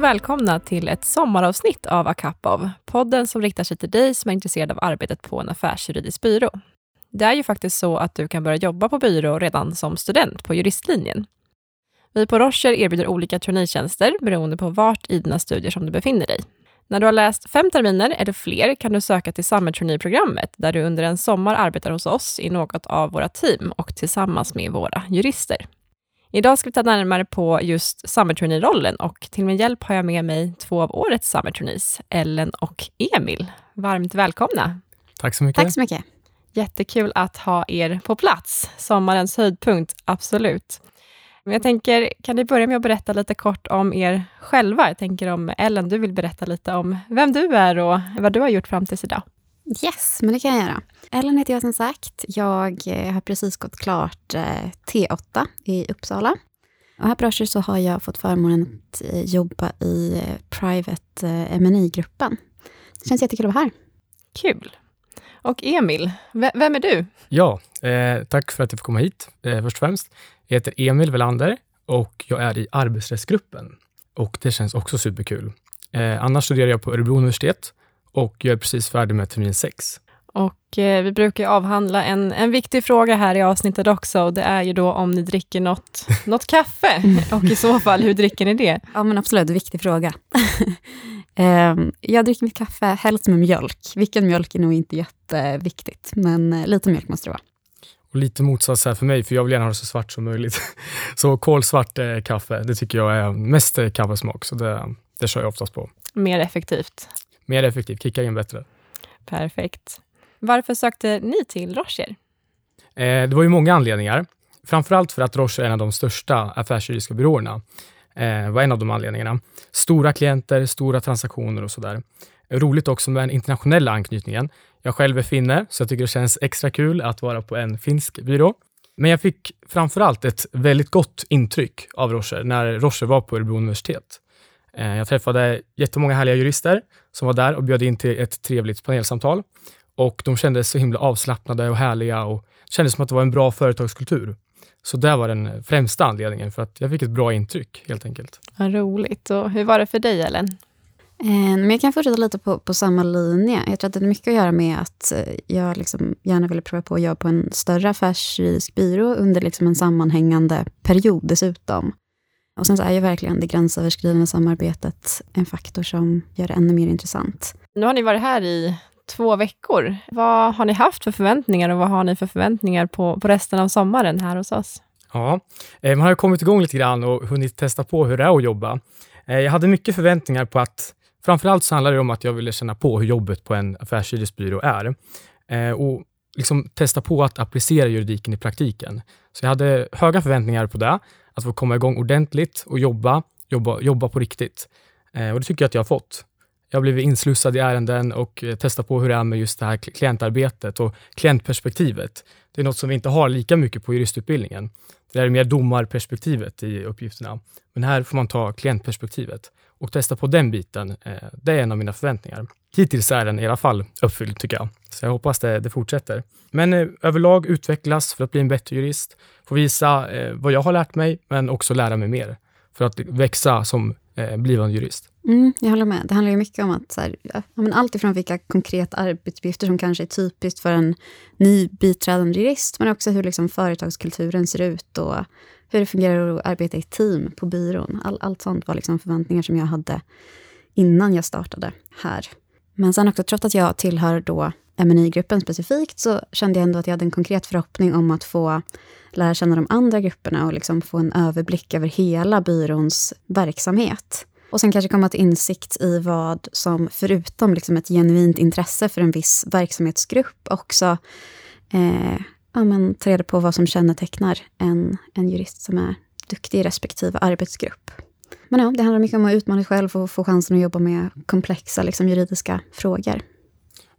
och välkomna till ett sommaravsnitt av Akapov, podden som riktar sig till dig som är intresserad av arbetet på en affärsjuridisk byrå. Det är ju faktiskt så att du kan börja jobba på byrå redan som student på juristlinjen. Vi på Rocher erbjuder olika traineetjänster beroende på vart i dina studier som du befinner dig. När du har läst fem terminer eller fler kan du söka till Summer där du under en sommar arbetar hos oss i något av våra team och tillsammans med våra jurister. Idag ska vi ta närmare på just Summer Trainee-rollen och till min hjälp har jag med mig två av årets Summer Trainees, Ellen och Emil. Varmt välkomna! Tack så mycket. Tack så mycket. Jättekul att ha er på plats. Sommarens höjdpunkt, absolut. Men jag tänker, kan ni börja med att berätta lite kort om er själva? Jag tänker om Ellen, du vill berätta lite om vem du är och vad du har gjort fram tills idag. Yes, men det kan jag göra. Ellen heter jag som sagt. Jag eh, har precis gått klart eh, T8 i Uppsala. Och här på Rocher så har jag fått förmånen att eh, jobba i Private mi gruppen Det känns jättekul att vara här. Kul. Och Emil, vem är du? Ja, eh, tack för att jag får komma hit, eh, först och främst. Jag heter Emil Velander och jag är i arbetsrättsgruppen. Och det känns också superkul. Eh, annars studerar jag på Örebro universitet och jag är precis färdig med termin 6. Och eh, vi brukar avhandla en, en viktig fråga här i avsnittet också, och det är ju då om ni dricker något, något kaffe, och i så fall, hur dricker ni det? Ja, men absolut, viktig fråga. eh, jag dricker mitt kaffe helst med mjölk. Vilken mjölk är nog inte jätteviktigt, men eh, lite mjölk måste det vara. Och lite motsats här för mig, för jag vill gärna ha det så svart som möjligt. Så kolsvart eh, kaffe, det tycker jag är mest eh, kaffesmak, så det, det kör jag oftast på. Mer effektivt? Mer effektivt, kickar in bättre. Perfekt. Varför sökte ni till Rocher? Eh, det var ju många anledningar. Framförallt för att Rocher är en av de största affärsjuridiska byråerna. Eh, var en av de anledningarna. Stora klienter, stora transaktioner och sådär. Roligt också med den internationella anknytningen. Jag själv är finne, så jag tycker det känns extra kul att vara på en finsk byrå. Men jag fick framförallt ett väldigt gott intryck av Rocher när Rocher var på Örebro universitet. Eh, jag träffade jättemånga härliga jurister som var där och bjöd in till ett trevligt panelsamtal. Och de kändes så himla avslappnade och härliga och kändes som att det var en bra företagskultur. Så det var den främsta anledningen, för att jag fick ett bra intryck helt enkelt. Vad roligt. Och hur var det för dig, Ellen? Eh, men jag kan fortsätta lite på, på samma linje. Jag tror att det har mycket att göra med att eh, jag liksom gärna ville prova på att jobba på en större affärsjuridisk byrå under liksom en sammanhängande period dessutom. Och sen så är ju verkligen det gränsöverskridande samarbetet en faktor som gör det ännu mer intressant. Nu har ni varit här i två veckor. Vad har ni haft för förväntningar och vad har ni för förväntningar på, på resten av sommaren här hos oss? Ja, eh, man har kommit igång lite grann och hunnit testa på hur det är att jobba. Eh, jag hade mycket förväntningar på att Framförallt så handlar det om att jag ville känna på hur jobbet på en affärsjuristbyrå är eh, och liksom testa på att applicera juridiken i praktiken. Så jag hade höga förväntningar på det, att få komma igång ordentligt och jobba, jobba, jobba på riktigt. Eh, och det tycker jag att jag har fått. Jag har blivit inslussad i ärenden och eh, testat på hur det är med just det här klientarbetet och klientperspektivet. Det är något som vi inte har lika mycket på juristutbildningen. Det är mer domarperspektivet i uppgifterna. Men här får man ta klientperspektivet och testa på den biten. Eh, det är en av mina förväntningar. Hittills är den i alla fall uppfylld tycker jag. Så jag hoppas det, det fortsätter. Men eh, överlag utvecklas för att bli en bättre jurist. Få visa eh, vad jag har lärt mig, men också lära mig mer. För att växa som eh, blivande jurist. Mm, jag håller med. Det handlar ju mycket om att så här, ja, men allt ifrån vilka konkreta arbetsuppgifter som kanske är typiskt för en ny biträdande jurist, men också hur liksom företagskulturen ser ut och hur det fungerar att arbeta i team på byrån. All, allt sånt var liksom förväntningar som jag hade innan jag startade här. Men sen också, trots att jag tillhör då MNI-gruppen specifikt, så kände jag ändå att jag hade en konkret förhoppning om att få lära känna de andra grupperna och liksom få en överblick över hela byråns verksamhet. Och sen kanske komma till insikt i vad som, förutom liksom ett genuint intresse för en viss verksamhetsgrupp, också eh, ja, men, ta reda på vad som kännetecknar en, en jurist som är duktig i respektive arbetsgrupp. Men ja, det handlar mycket om att utmana sig själv och få chansen att jobba med komplexa liksom, juridiska frågor.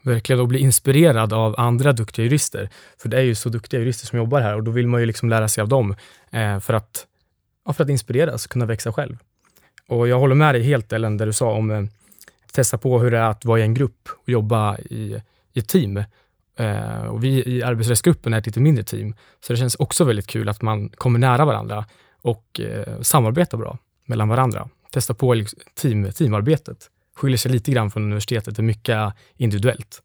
Verkligen, och bli inspirerad av andra duktiga jurister. För det är ju så duktiga jurister som jobbar här och då vill man ju liksom lära sig av dem eh, för, att, ja, för att inspireras och kunna växa själv. Och jag håller med dig helt Ellen, där du sa om eh, testa på hur det är att vara i en grupp och jobba i, i ett team. Eh, och vi i arbetsrättsgruppen är ett lite mindre team, så det känns också väldigt kul att man kommer nära varandra och eh, samarbetar bra mellan varandra. testa på liksom team, teamarbetet. Skiljer sig lite grann från universitetet, det är mycket individuellt.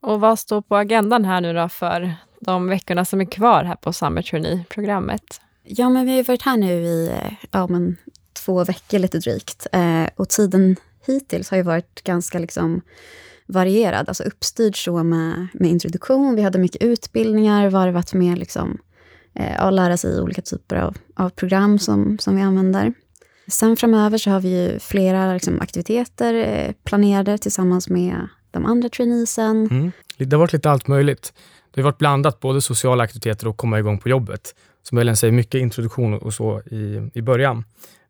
Och vad står på agendan här nu då för de veckorna som är kvar här på Summer Trainee-programmet? Ja, men vi har varit här nu i ja, men två veckor lite drygt. Eh, och tiden hittills har ju varit ganska liksom varierad, alltså uppstyrd så med, med introduktion. Vi hade mycket utbildningar, varvat med liksom, eh, att lära sig olika typer av, av program som, som vi använder. Sen framöver så har vi ju flera liksom, aktiviteter eh, planerade tillsammans med de andra traineesen. Mm. Det har varit lite allt möjligt. Det har varit blandat, både sociala aktiviteter och komma igång på jobbet. Som Ellen säger, mycket introduktion och så i, i början.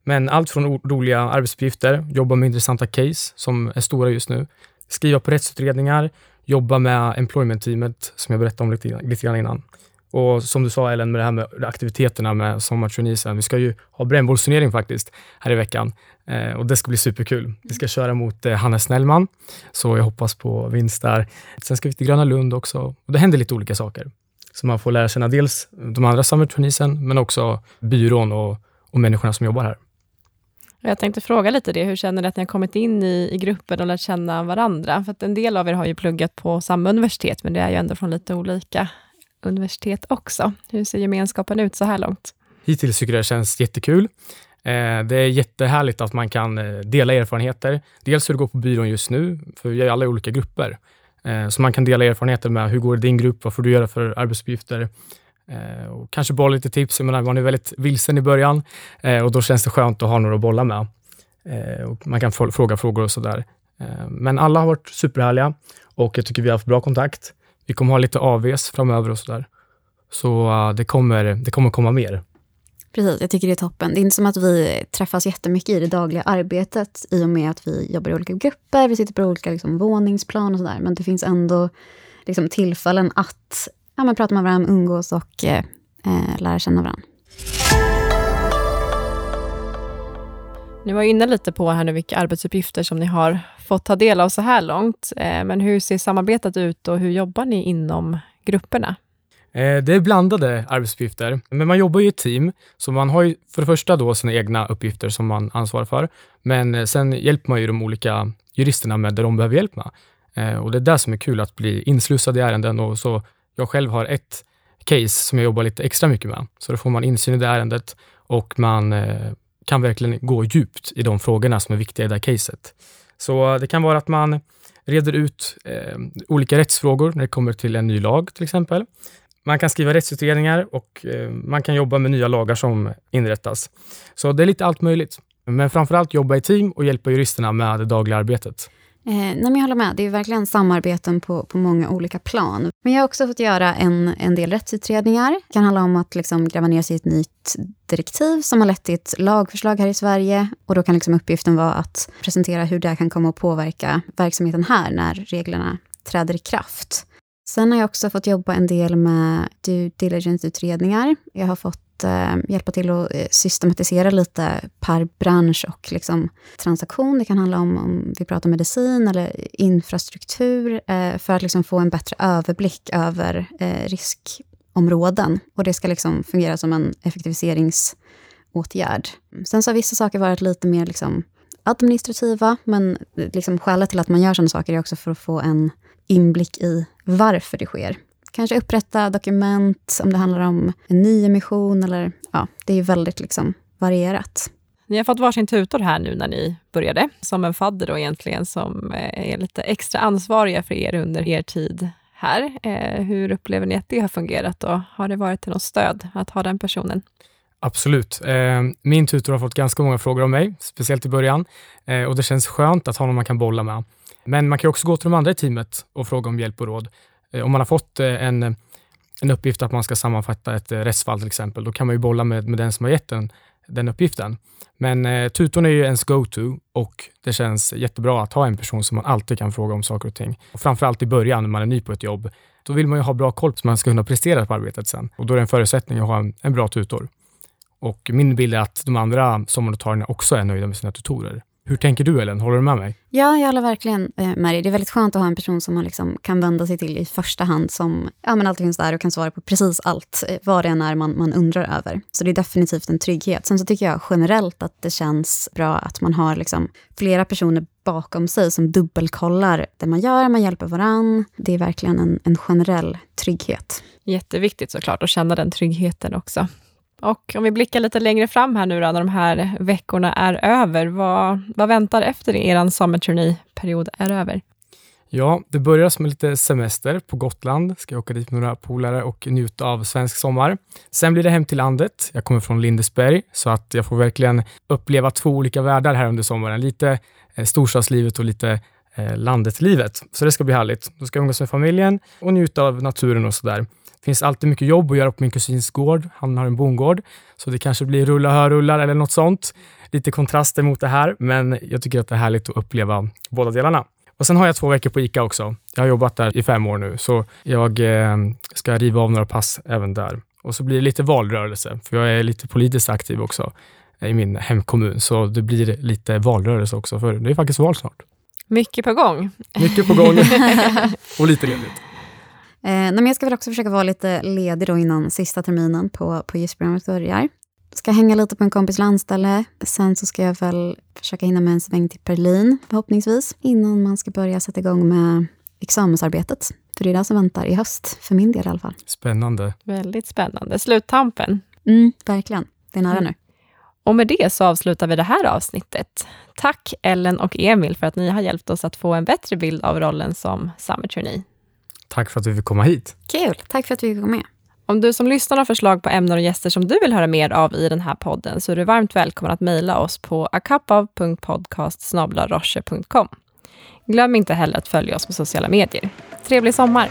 Men allt från roliga arbetsuppgifter, jobba med intressanta case som är stora just nu, skriva på rättsutredningar, jobba med employment-teamet som jag berättade om lite, lite grann innan. Och som du sa Ellen, med det här med aktiviteterna med sommartraineesen. Vi ska ju ha brännbollsturnering faktiskt här i veckan eh, och det ska bli superkul. Vi ska köra mot eh, Hannes Snellman, så jag hoppas på vinst där. Sen ska vi till Gröna Lund också och det händer lite olika saker. Så man får lära känna dels de andra sommartraineesen, men också byrån och, och människorna som jobbar här. Jag tänkte fråga lite det, hur känner ni att ni har kommit in i, i gruppen och lärt känna varandra? För att en del av er har ju pluggat på samma universitet, men det är ju ändå från lite olika universitet också. Hur ser gemenskapen ut så här långt? Hittills tycker jag det känns jättekul. Eh, det är jättehärligt att man kan eh, dela erfarenheter. Dels hur det går på byrån just nu, för vi är alla i olika grupper. Eh, så man kan dela erfarenheter med hur går det i din grupp, vad får du göra för arbetsuppgifter? Eh, och kanske bolla lite tips. Jag menar, man är väldigt vilsen i början eh, och då känns det skönt att ha några att bolla med. Eh, och man kan fråga frågor och sådär. Men alla har varit superhärliga och jag tycker vi har haft bra kontakt. Vi kommer ha lite AVs framöver och sådär. Så uh, det, kommer, det kommer komma mer. Precis, jag tycker det är toppen. Det är inte som att vi träffas jättemycket i det dagliga arbetet i och med att vi jobbar i olika grupper, vi sitter på olika liksom, våningsplan och sådär. Men det finns ändå liksom, tillfällen att ja, men, prata med varandra, umgås och eh, eh lära känna varandra. Ni var inne lite på här nu vilka arbetsuppgifter som ni har fått ta del av så här långt. Eh, men hur ser samarbetet ut och hur jobbar ni inom grupperna? Eh, det är blandade arbetsuppgifter, men man jobbar i ett team, så man har ju för det första då sina egna uppgifter som man ansvarar för, men sen hjälper man ju de olika juristerna med det de behöver hjälp med. Och det är det som är kul, att bli inslussad i ärenden och så jag själv har ett case som jag jobbar lite extra mycket med, så då får man insyn i det ärendet och man eh, kan verkligen gå djupt i de frågorna som är viktiga i det här caset. Så eh, det kan vara att man reder ut eh, olika rättsfrågor när det kommer till en ny lag till exempel. Man kan skriva rättsutredningar och eh, man kan jobba med nya lagar som inrättas. Så det är lite allt möjligt. Men framförallt jobba i team och hjälpa juristerna med det dagliga arbetet. Eh, nej, men jag håller med. Det är verkligen samarbeten på, på många olika plan. Men jag har också fått göra en, en del rättsutredningar. Det kan handla om att liksom gräva ner sig i ett nytt direktiv som har lett till ett lagförslag här i Sverige. Och Då kan liksom uppgiften vara att presentera hur det kan komma att påverka verksamheten här när reglerna träder i kraft. Sen har jag också fått jobba en del med due diligence-utredningar. Jag har fått eh, hjälpa till att eh, systematisera lite per bransch och liksom transaktion. Det kan handla om, om vi pratar medicin eller infrastruktur, eh, för att liksom få en bättre överblick över eh, riskområden. Och det ska liksom fungera som en effektiviseringsåtgärd. Sen så har vissa saker varit lite mer liksom administrativa, men liksom skälet till att man gör sådana saker är också för att få en inblick i varför det sker. Kanske upprätta dokument om det handlar om en nyemission eller ja, det är väldigt liksom varierat. Ni har fått varsin tutor här nu när ni började, som en fadder då egentligen, som eh, är lite extra ansvariga för er under er tid här. Eh, hur upplever ni att det har fungerat och har det varit till något stöd att ha den personen? Absolut. Eh, min tutor har fått ganska många frågor av mig, speciellt i början. Och det känns skönt att ha någon man kan bolla med. Men man kan också gå till de andra i teamet och fråga om hjälp och råd. Eh, om man har fått eh, en, en uppgift att man ska sammanfatta ett eh, rättsfall till exempel, då kan man ju bolla med, med den som har gett den, den uppgiften. Men eh, tutorn är ju ens go-to och det känns jättebra att ha en person som man alltid kan fråga om saker och ting. Och framförallt i början när man är ny på ett jobb. Då vill man ju ha bra koll så man ska kunna prestera på arbetet sen. Och då är det en förutsättning att ha en, en bra tutor. Och min bild är att de andra sommarnotarierna också är nöjda med sina tutorer hur tänker du Ellen? Håller du med mig? Ja, jag håller verkligen eh, med dig. Det är väldigt skönt att ha en person som man liksom kan vända sig till i första hand, som ja, men alltid finns där och kan svara på precis allt, eh, vad det än är man, man undrar över. Så det är definitivt en trygghet. Sen så tycker jag generellt att det känns bra att man har liksom flera personer bakom sig som dubbelkollar det man gör, man hjälper varann. Det är verkligen en, en generell trygghet. Jätteviktigt såklart att känna den tryggheten också. Och om vi blickar lite längre fram här nu då, när de här veckorna är över, vad, vad väntar efter er Summer period är över? Ja, det börjar som lite semester på Gotland. Ska jag åka dit med några polare och njuta av svensk sommar. Sen blir det hem till landet. Jag kommer från Lindesberg, så att jag får verkligen uppleva två olika världar här under sommaren. Lite eh, storstadslivet och lite eh, landetlivet. Så det ska bli härligt. Då ska jag umgås med familjen och njuta av naturen och sådär. Det finns alltid mycket jobb att göra på min kusins gård. Han har en bondgård, så det kanske blir rulla hörrullar eller något sånt. Lite kontraster mot det här, men jag tycker att det är härligt att uppleva båda delarna. Och Sen har jag två veckor på ICA också. Jag har jobbat där i fem år nu, så jag eh, ska riva av några pass även där. Och så blir det lite valrörelse, för jag är lite politiskt aktiv också i min hemkommun, så det blir lite valrörelse också, för det är faktiskt val snart. Mycket på gång. Mycket på gång och lite ledigt. Eh, men jag ska väl också försöka vara lite ledig då innan sista terminen på, på gissprogrammet börjar. Ska hänga lite på en kompis landställe. Sen så ska jag väl försöka hinna med en sväng till Berlin förhoppningsvis. Innan man ska börja sätta igång med examensarbetet. För det är det som väntar i höst, för min del i alla fall. Spännande. Väldigt spännande. Sluttampen. Mm, verkligen. Det är nära mm. nu. Och med det så avslutar vi det här avsnittet. Tack Ellen och Emil för att ni har hjälpt oss att få en bättre bild av rollen som Summer Trainee. Tack för att vi fick komma hit. Kul. Tack för att vi fick komma med. Om du som lyssnar har förslag på ämnen och gäster som du vill höra mer av i den här podden så är du varmt välkommen att mejla oss på akapav.podcast Glöm inte heller att följa oss på sociala medier. Trevlig sommar!